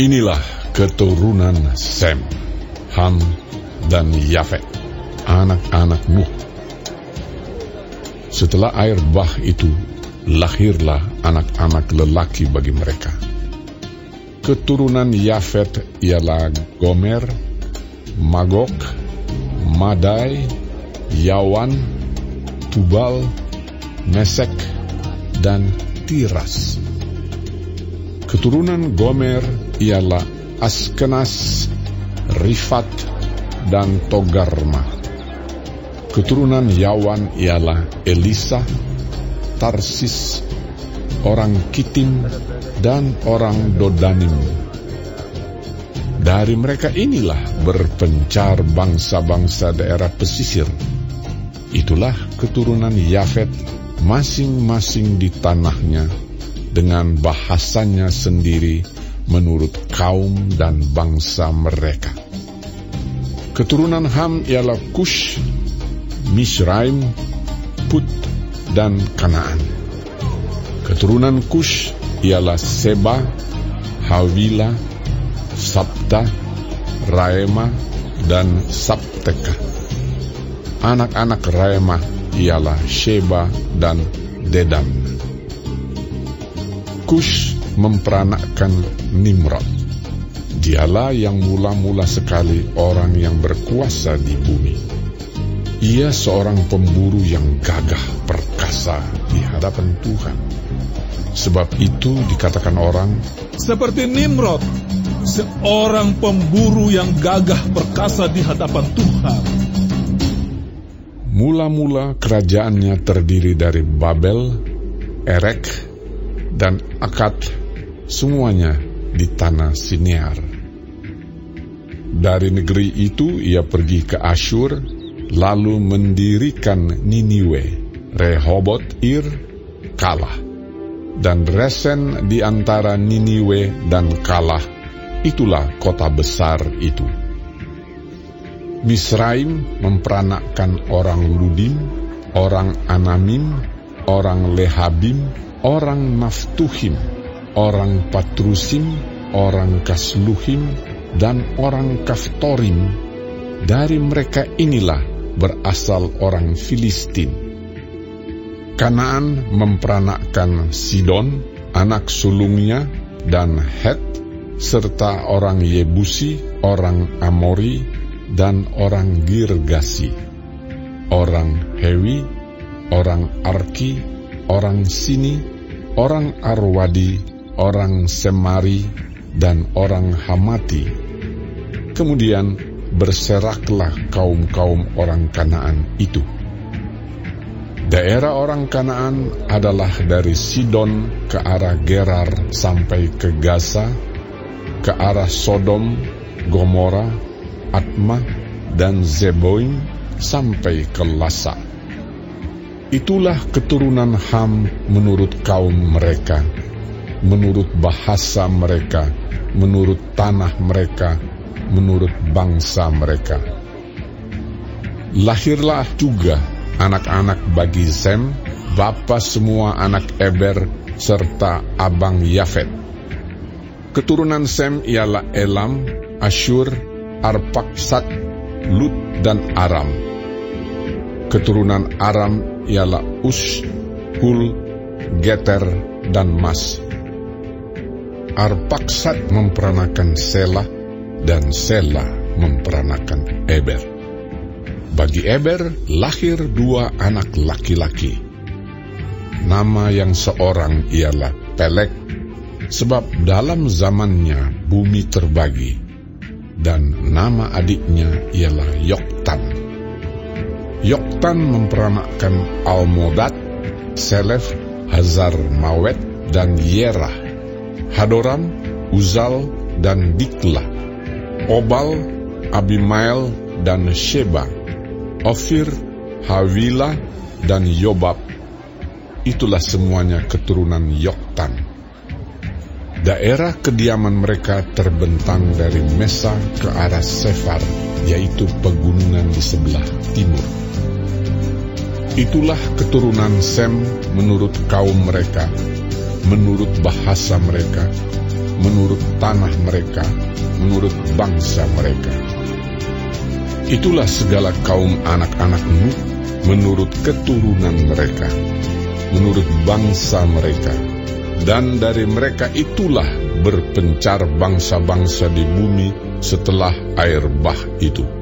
Inilah keturunan Sem, Ham, dan Yafet, anak-anak Nuh. Setelah air bah itu, lahirlah anak-anak lelaki bagi mereka. Keturunan Yafet ialah Gomer, Magok, Madai, Yawan, Tubal, Mesek, dan Tiras. Keturunan Gomer ialah Askenas, Rifat, dan Togarma. Keturunan Yawan ialah Elisa, Tarsis, orang Kitim, dan orang Dodanim. Dari mereka inilah berpencar bangsa-bangsa daerah pesisir. Itulah keturunan Yafet masing-masing di tanahnya dengan bahasanya sendiri menurut kaum dan bangsa mereka. Keturunan Ham ialah Kush, Misraim, Put, dan Kanaan. Keturunan Kush ialah Seba, Hawila, Sabta, Raema, dan Sabteka. Anak-anak Raema ialah Sheba dan Dedan. Kush memperanakkan Nimrod. Dialah yang mula-mula sekali orang yang berkuasa di bumi. Ia seorang pemburu yang gagah perkasa di hadapan Tuhan. Sebab itu dikatakan orang, Seperti Nimrod, seorang pemburu yang gagah perkasa di hadapan Tuhan. Mula-mula kerajaannya terdiri dari Babel, Erek, dan Akad, semuanya di tanah Sinear. Dari negeri itu ia pergi ke Asyur, lalu mendirikan Niniwe, Rehobot Ir, Kalah, dan Resen di antara Niniwe dan Kalah, itulah kota besar itu. Misraim memperanakkan orang Ludim, orang Anamim, orang Lehabim, orang Naftuhim, orang Patrusim, orang Kasluhim, dan orang Kaftorim. Dari mereka inilah berasal orang Filistin. Kanaan memperanakkan Sidon, anak sulungnya, dan Het, serta orang Yebusi, orang Amori, dan orang Girgasi, orang Hewi, orang Arki, orang Sini, orang Arwadi, orang Semari, dan orang Hamati. Kemudian berseraklah kaum-kaum orang Kanaan itu. Daerah orang Kanaan adalah dari Sidon ke arah Gerar sampai ke Gaza, ke arah Sodom, Gomora, Atma, dan Zeboim sampai ke Lasa. Itulah keturunan Ham menurut kaum mereka, menurut bahasa mereka, menurut tanah mereka, menurut bangsa mereka. Lahirlah juga anak-anak bagi Sem, bapa semua anak Eber, serta abang Yafet. Keturunan Sem ialah Elam, Ashur, Arpaksat, Lut, dan Aram. Keturunan Aram ialah Us, Hul, Geter, dan Mas. Arpaksat memperanakan Selah, dan Selah memperanakan Eber. Bagi Eber lahir dua anak laki-laki. Nama yang seorang ialah Pelek, sebab dalam zamannya bumi terbagi, dan nama adiknya ialah Yoktan. Yoktan memperanakkan Almodad, Selef, Hazar Mawet, dan Yerah, Hadoram, Uzal, dan Dikla, Obal, Abimael, dan Sheba, Ofir, Hawila, dan Yobab. Itulah semuanya keturunan Yoktan. Daerah kediaman mereka terbentang dari Mesa ke arah Sefar, yaitu pegunungan di sebelah timur. Itulah keturunan Sem menurut kaum mereka, menurut bahasa mereka, menurut tanah mereka, menurut bangsa mereka. Itulah segala kaum anak-anak Nuh menurut keturunan mereka, menurut bangsa mereka, dan dari mereka itulah berpencar bangsa-bangsa di bumi setelah air bah itu.